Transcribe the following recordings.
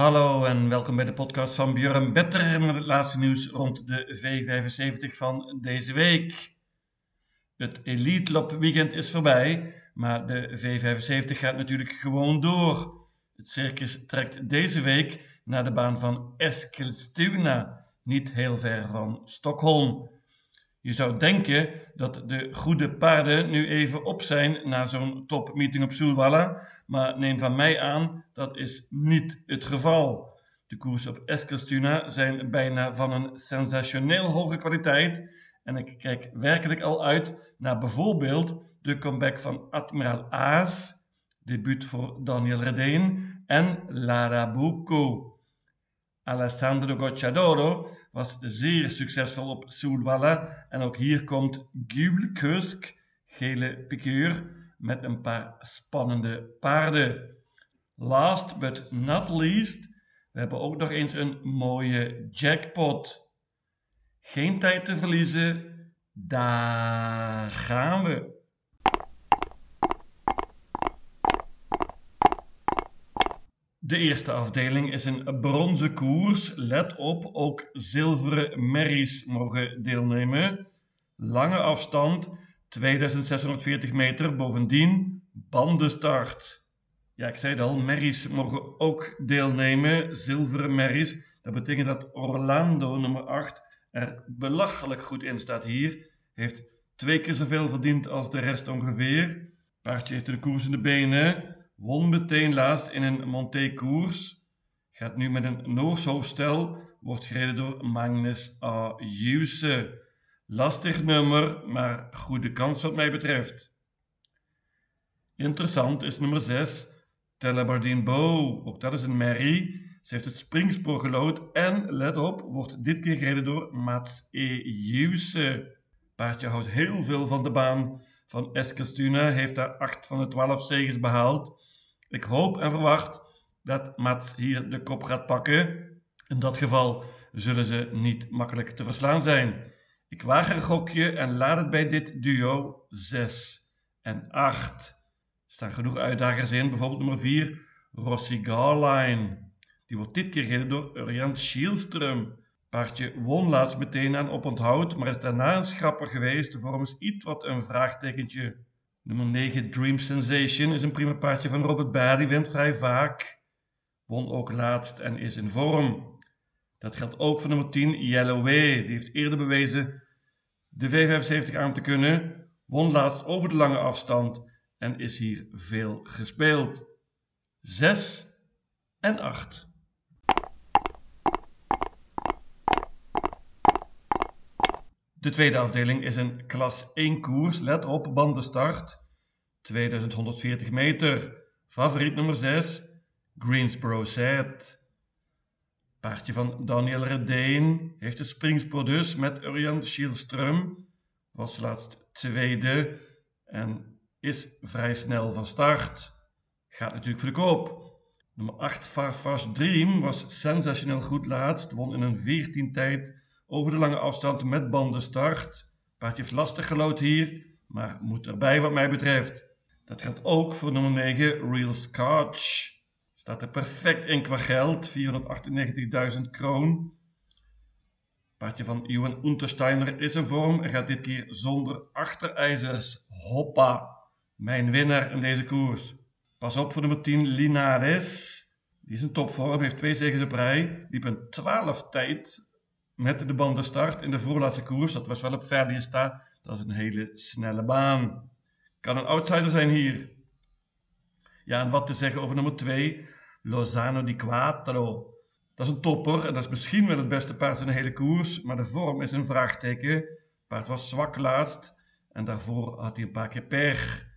Hallo en welkom bij de podcast van Björn Better met het laatste nieuws rond de V75 van deze week. Het Elite Lop weekend is voorbij, maar de V75 gaat natuurlijk gewoon door. Het circus trekt deze week naar de baan van Eskilstuna, niet heel ver van Stockholm. Je zou denken dat de goede paarden nu even op zijn na zo'n topmeeting op Soelwalla, maar neem van mij aan, dat is niet het geval. De koersen op Eskilstuna zijn bijna van een sensationeel hoge kwaliteit en ik kijk werkelijk al uit naar bijvoorbeeld de comeback van Admiraal Aas, debuut voor Daniel Redeen en Lara Bucco. Alessandro Gocciadoro was zeer succesvol op Soulwalla en ook hier komt Gule Kusk, gele piqueur, met een paar spannende paarden. Last but not least, we hebben ook nog eens een mooie jackpot. Geen tijd te verliezen, daar gaan we. De eerste afdeling is een bronzen koers. Let op, ook zilveren merries mogen deelnemen. Lange afstand, 2640 meter. Bovendien bandenstart. Ja, ik zei het al, merries mogen ook deelnemen. Zilveren merries. Dat betekent dat Orlando, nummer 8, er belachelijk goed in staat hier. Heeft twee keer zoveel verdiend als de rest ongeveer. Paardje heeft de koers in de benen. Won meteen laatst in een Monté-koers. Gaat nu met een Noors hoofdstel. Wordt gereden door Magnus A. Juse. Lastig nummer, maar goede kans wat mij betreft. Interessant is nummer 6, Telebardine Bow. Ook dat is een merrie. Ze heeft het springspoor gelood en, let op, wordt dit keer gereden door Mats E. Juse. Paardje houdt heel veel van de baan van Eskilstuna, heeft daar 8 van de 12 zegens behaald. Ik hoop en verwacht dat Mats hier de kop gaat pakken. In dat geval zullen ze niet makkelijk te verslaan zijn. Ik waag een gokje en laat het bij dit duo 6 en 8. Er staan genoeg uitdagers in, bijvoorbeeld nummer 4, Rossi Garline. Die wordt dit keer gereden door Urjan Schielström. Paardje won laatst meteen aan oponthoud, maar is daarna een schrapper geweest. De vorm is iets wat een vraagtekentje. Nummer 9, Dream Sensation, is een prima paardje van Robert Baer. Die wint vrij vaak. Won ook laatst en is in vorm. Dat geldt ook voor nummer 10, Yellow Way. Die heeft eerder bewezen de V75 aan te kunnen. Won laatst over de lange afstand en is hier veel gespeeld. 6 en 8. De tweede afdeling is een klas 1 koers. Let op, bandenstart. 2140 meter. Favoriet nummer 6, Greensboro Set. Paardje van Daniel Redeen heeft het springspoor dus met Urjan Schielström. Was laatst tweede en is vrij snel van start. Gaat natuurlijk voor de koop. Nummer 8, Farfars Dream, was sensationeel goed laatst. Won in een 14 tijd over de lange afstand met bandenstart. Paardje heeft lastig gelood hier, maar moet erbij wat mij betreft. Dat geldt ook voor nummer 9, Real Scotch. Staat er perfect in qua geld, 498.000 kroon. Paardje van Johan Untersteiner is in vorm en gaat dit keer zonder achterijzers. Hoppa, mijn winnaar in deze koers. Pas op voor nummer 10, Linares. Die is een topvorm, heeft twee zegens op rij. Liep een 12 tijd met de bandenstart in de voorlaatste koers. Dat was wel op Verdiesta. Dat is een hele snelle baan. Kan een outsider zijn hier. Ja, en wat te zeggen over nummer 2, Lozano di Quattro. Dat is een topper en dat is misschien wel het beste paard in de hele koers, maar de vorm is een vraagteken. paard was zwak laatst en daarvoor had hij een paar keer pech.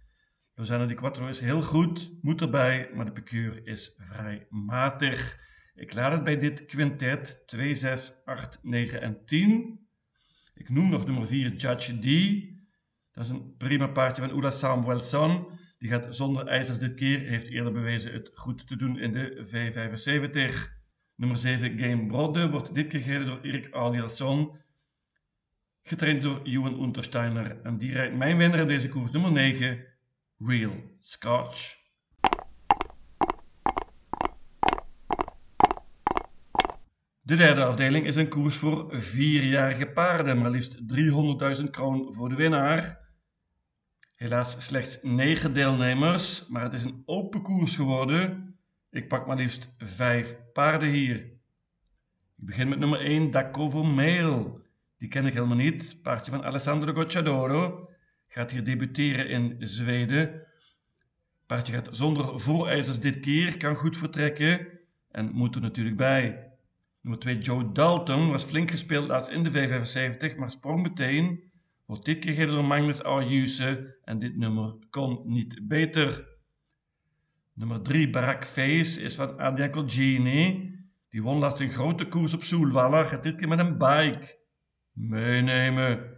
Lozano di Quattro is heel goed, moet erbij, maar de piqueur is vrij matig. Ik laat het bij dit quintet 2, 6, 8, 9 en 10. Ik noem nog nummer 4 Judge D. Dat is een prima paardje van Ula Samuelson. Die gaat zonder ijzers dit keer. Heeft eerder bewezen het goed te doen in de V75. Nummer 7 Game Brodde wordt dit keer gereden door Erik Alielson. Getraind door Johan Untersteiner. En die rijdt mijn winnaar in deze koers. Nummer 9 Real Scotch. De derde afdeling is een koers voor vierjarige paarden, maar liefst 300.000 kroon voor de winnaar. Helaas slechts 9 deelnemers, maar het is een open koers geworden. Ik pak maar liefst 5 paarden hier. Ik begin met nummer 1, Dacovo Mail. Die ken ik helemaal niet. Paardje van Alessandro Gocciadoro. Gaat hier debuteren in Zweden. Paardje gaat zonder voorijzers dit keer, kan goed vertrekken en moet er natuurlijk bij. Nummer 2 Joe Dalton was flink gespeeld laatst in de V75, maar sprong meteen. Wordt dit keer door Magnus Ayuse en dit nummer kon niet beter. Nummer 3 Barack Face is van Adrian Colgini. Die won laatst een grote koers op Soelwalla, gaat dit keer met een bike. Meenemen.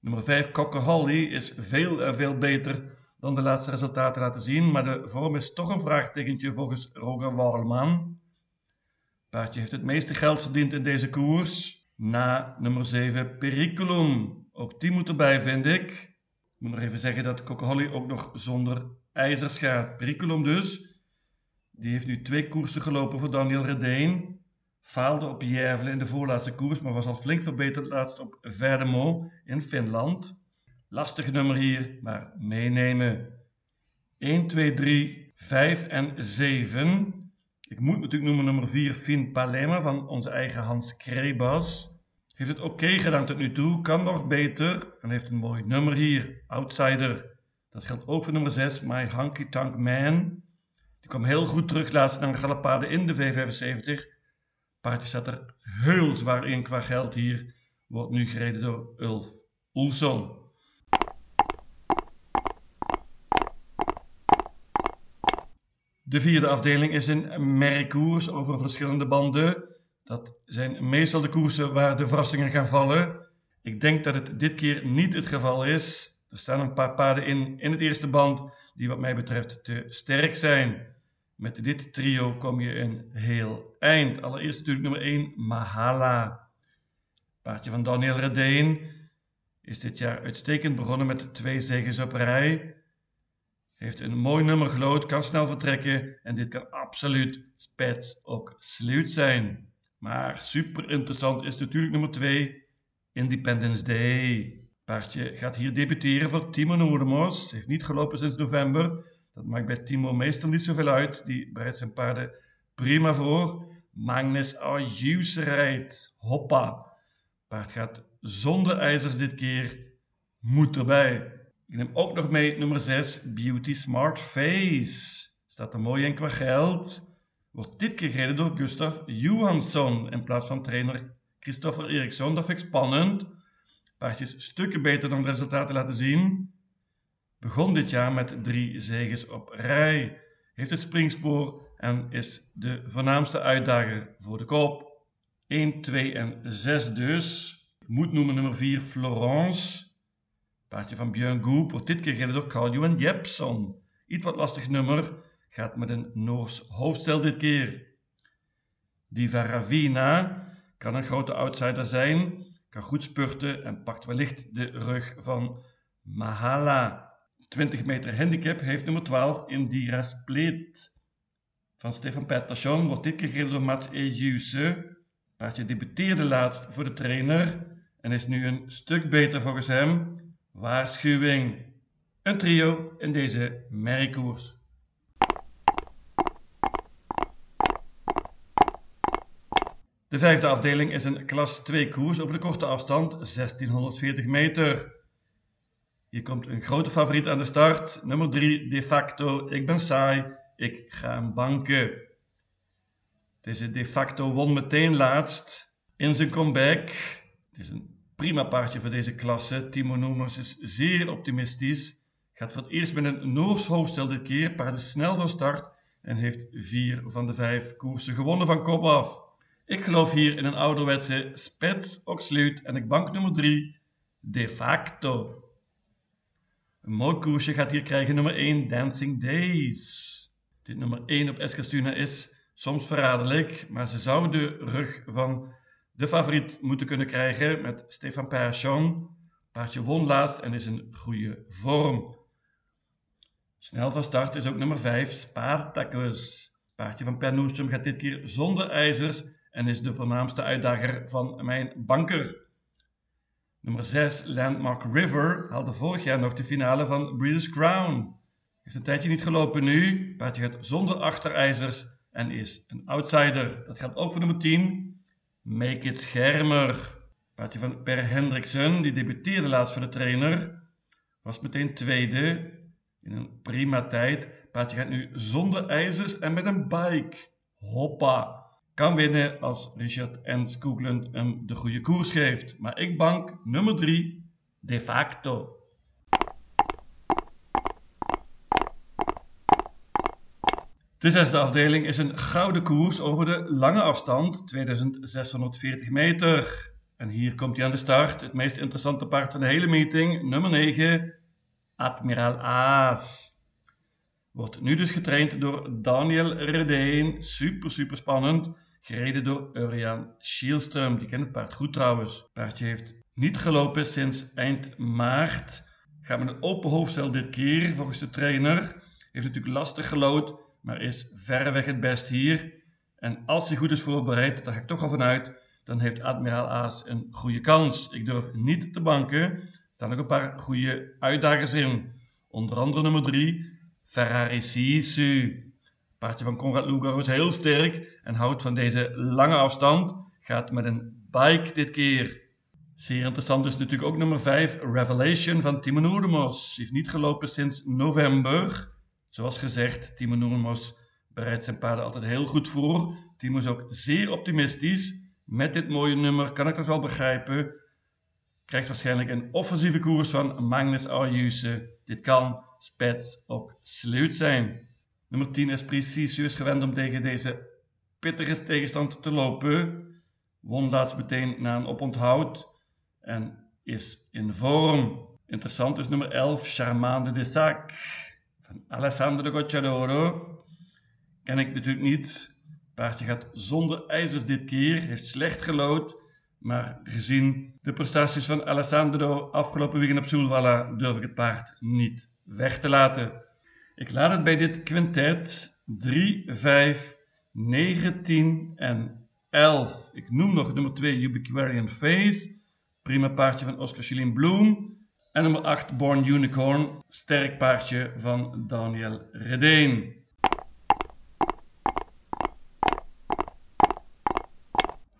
Nummer 5 Cocker Holly is veel en veel beter dan de laatste resultaten laten zien, maar de vorm is toch een vraagtekentje volgens Roger Warman. Paardje heeft het meeste geld verdiend in deze koers. Na nummer 7 Periculum. Ook die moet erbij, vind ik. Ik moet nog even zeggen dat Holly ook nog zonder ijzers gaat. Periculum dus. Die heeft nu twee koersen gelopen voor Daniel Redeen. Faalde op Järvele in de voorlaatste koers, maar was al flink verbeterd laatst op Verdemo in Finland. Lastig nummer hier, maar meenemen. 1, 2, 3, 5 en 7. Ik moet natuurlijk noemen nummer 4, Finn Palema van onze eigen Hans Krebas. Heeft het oké gedaan tot nu toe, kan nog beter. En heeft een mooi nummer hier, Outsider. Dat geldt ook voor nummer 6, My Hanky Tank Man. Die kwam heel goed terug laatst naar Galapade in de V75. Paardje zat er heel zwaar in qua geld hier. Wordt nu gereden door Ulf Oelson. De vierde afdeling is een merkkoers over verschillende banden. Dat zijn meestal de koersen waar de verrassingen gaan vallen. Ik denk dat het dit keer niet het geval is. Er staan een paar paarden in in het eerste band die wat mij betreft te sterk zijn. Met dit trio kom je een heel eind. Allereerst natuurlijk nummer 1, Mahala. Paardje van Daniel Redeen is dit jaar uitstekend begonnen met twee zegens op rij. Heeft een mooi nummer gelood, kan snel vertrekken en dit kan absoluut spets ook sluit zijn. Maar super interessant is natuurlijk nummer 2, Independence Day. Paardje gaat hier debuteren voor Timo Noordemos. Heeft niet gelopen sinds november. Dat maakt bij Timo meestal niet zoveel uit. Die bereidt zijn paarden prima voor. Magnus Ayus rijdt. Hoppa. Paard gaat zonder ijzers dit keer. Moet erbij. Ik neem ook nog mee nummer 6, Beauty Smart Face. Staat er mooi in qua geld. Wordt dit keer gereden door Gustav Johansson in plaats van trainer Christopher Eriksson. Dat vind ik spannend. Paardjes stukken beter dan de resultaten laten zien. Begon dit jaar met drie zegens op rij. Heeft het springspoor en is de voornaamste uitdager voor de kop. 1, 2 en 6 dus. Ik moet noemen nummer 4 Florence. Paardje van Björn Goep wordt dit keer gereden door Carl-Johan Jepson. Iets wat lastig nummer, gaat met een Noors hoofdstel dit keer. Diva Ravina kan een grote outsider zijn, kan goed spurten en pakt wellicht de rug van Mahala. 20 meter handicap heeft nummer 12 Indira Split. Van Stefan Pettersson wordt dit keer gereden door Mats Ejuse. Paardje debuteerde laatst voor de trainer en is nu een stuk beter volgens hem. Waarschuwing. Een trio in deze merkkoers. De vijfde afdeling is een klas 2 koers over de korte afstand, 1640 meter. Hier komt een grote favoriet aan de start, nummer 3 de facto. Ik ben saai, ik ga een banken. Deze de facto won meteen laatst in zijn comeback. Het is een prima paardje voor deze klasse. Timo Nomers is zeer optimistisch. Gaat voor het eerst met een Noors hoofdstel dit keer. Paard is snel van start en heeft vier van de vijf koersen gewonnen van kop af. Ik geloof hier in een ouderwetse spets Oxluit en ik bank nummer 3, de facto. Een mooi koersje gaat hier krijgen nummer 1, Dancing Days. Dit nummer 1 op Eskilstuna is soms verraderlijk, maar ze zou de rug van de favoriet moeten kunnen krijgen met Stefan Persson. Paardje won laatst en is in goede vorm. Snel van start is ook nummer 5, Spartacus. Paardje van Per gaat dit keer zonder ijzers en is de voornaamste uitdager van mijn banker. Nummer 6, Landmark River, haalde vorig jaar nog de finale van Breeders' Crown. Heeft een tijdje niet gelopen nu, paardje gaat zonder achterijzers en is een outsider. Dat geldt ook voor nummer 10, Make It Schermer. Paardje van Per Hendriksen, die debuteerde laatst voor de trainer, was meteen tweede in een prima tijd. Paardje gaat nu zonder ijzers en met een bike. Hoppa! Kan winnen als Richard en Skoogland hem de goede koers geeft. Maar ik bank nummer 3, de facto. De zesde afdeling is een gouden koers over de lange afstand, 2640 meter. En hier komt hij aan de start. Het meest interessante paard van de hele meeting, nummer 9, Admiraal Aas. Wordt nu dus getraind door Daniel Redeen. Super, super spannend. Gereden door Urian Schielström. Die kent het paard goed trouwens. Het paardje heeft niet gelopen sinds eind maart. Gaat met een open hoofdstel dit keer, volgens de trainer. Heeft natuurlijk lastig gelood, maar is verreweg het best hier. En als hij goed is voorbereid, daar ga ik toch al vanuit, dan heeft Admiraal Aas een goede kans. Ik durf niet te banken. Er staan ook een paar goede uitdagers in. Onder andere nummer 3, Ferrari Sisu. Paardje van Conrad Lugar is heel sterk en houdt van deze lange afstand. Gaat met een bike dit keer. Zeer interessant is natuurlijk ook nummer 5, Revelation van Timo Noordemos. Heeft niet gelopen sinds november. Zoals gezegd, Timo Noordemos bereidt zijn paarden altijd heel goed voor. Timo is ook zeer optimistisch. Met dit mooie nummer kan ik dat wel begrijpen. Krijgt waarschijnlijk een offensieve koers van Magnus Ayuse. Dit kan spets ook sluit zijn. Nummer 10 is precies gewend om tegen deze pittige tegenstand te lopen. Won laatst meteen na een oponthoud en is in vorm. Interessant is nummer 11, Charmande de Sac Alessandro Gocciadoro. Ken ik natuurlijk niet. Paardje gaat zonder ijzers dit keer, heeft slecht gelood. Maar gezien de prestaties van Alessandro afgelopen weekend op Soelwalla durf ik het paard niet weg te laten. Ik laat het bij dit quintet 3, 5, 9, 10 en 11. Ik noem nog nummer 2 Ubiquarian Face, prima paardje van Oscar Chilin Bloem. En nummer 8 Born Unicorn, sterk paardje van Daniel Redeen.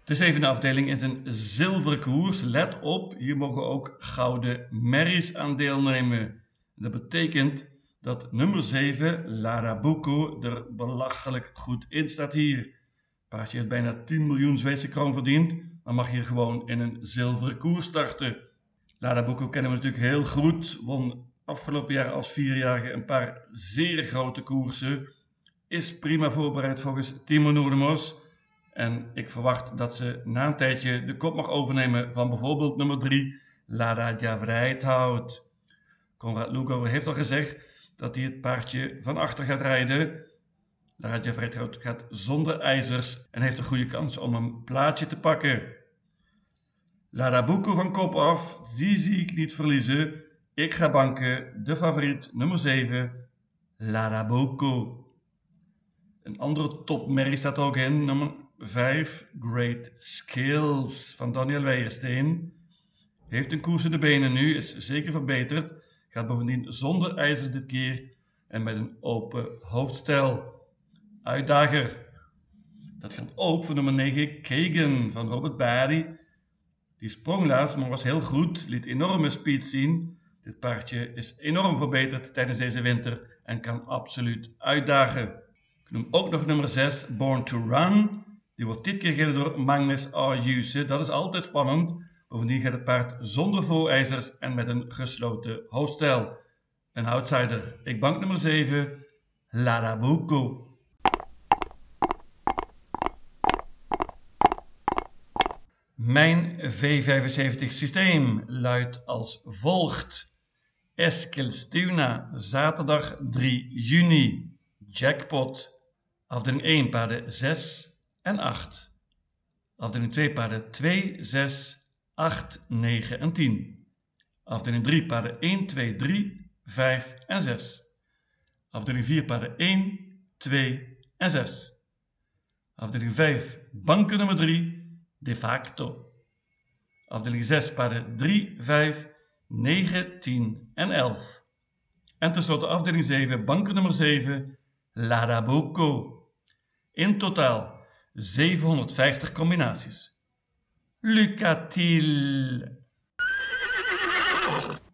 De zevende afdeling is een zilveren koers. Let op, hier mogen ook gouden merries aan deelnemen. Dat betekent dat nummer 7, Larabuco, er belachelijk goed in staat hier. Paardje heeft bijna 10 miljoen Zweedse kroon verdiend, maar mag hier gewoon in een zilveren koers starten. Larabuco kennen we natuurlijk heel goed, won afgelopen jaar als vierjarige een paar zeer grote koersen. Is prima voorbereid volgens Timo Noordemos. En ik verwacht dat ze na een tijdje de kop mag overnemen van bijvoorbeeld nummer 3, Lada Javrijt houdt. Konrad Lugo heeft al gezegd dat hij het paardje van achter gaat rijden. Lada Vrijthout gaat zonder ijzers en heeft een goede kans om een plaatje te pakken. Lada Buco van kop af, die zie ik niet verliezen. Ik ga banken de favoriet nummer 7, Lada Buco. Een andere topmerrie staat ook in, nummer 5, Great Skills van Daniel Weijersteen. Heeft een koers in de benen nu, is zeker verbeterd. Gaat bovendien zonder ijzers dit keer en met een open hoofdstel. Uitdager. Dat geldt ook voor nummer 9, Kagan van Robert Barry. Die sprong laatst, maar was heel goed, liet enorme speed zien. Dit paardje is enorm verbeterd tijdens deze winter en kan absoluut uitdagen. Ik noem ook nog nummer 6, Born to Run. Die wordt dit keer gereden door Magnus Ayuse. Dat is altijd spannend. Bovendien gaat het paard zonder voorijzers en met een gesloten hoofdstel. Een outsider. Ik bank nummer 7, Larabuco. Mijn V75 systeem luidt als volgt. Eskilstuna, zaterdag 3 juni. Jackpot. Afdeling 1 paarden 6 en 8. Afdeling 2 paarden 2, 6, 8, 9 en 10. Afdeling 3 paarden 1, 2, 3, 5 en 6. Afdeling 4 paarden 1, 2 en 6. Afdeling 5, banken nummer 3, de facto. Afdeling 6, paarden 3, 5, 9, 10 en 11. En tenslotte afdeling 7, banken nummer 7, Ladabuco. In totaal 750 combinaties. Lucatil.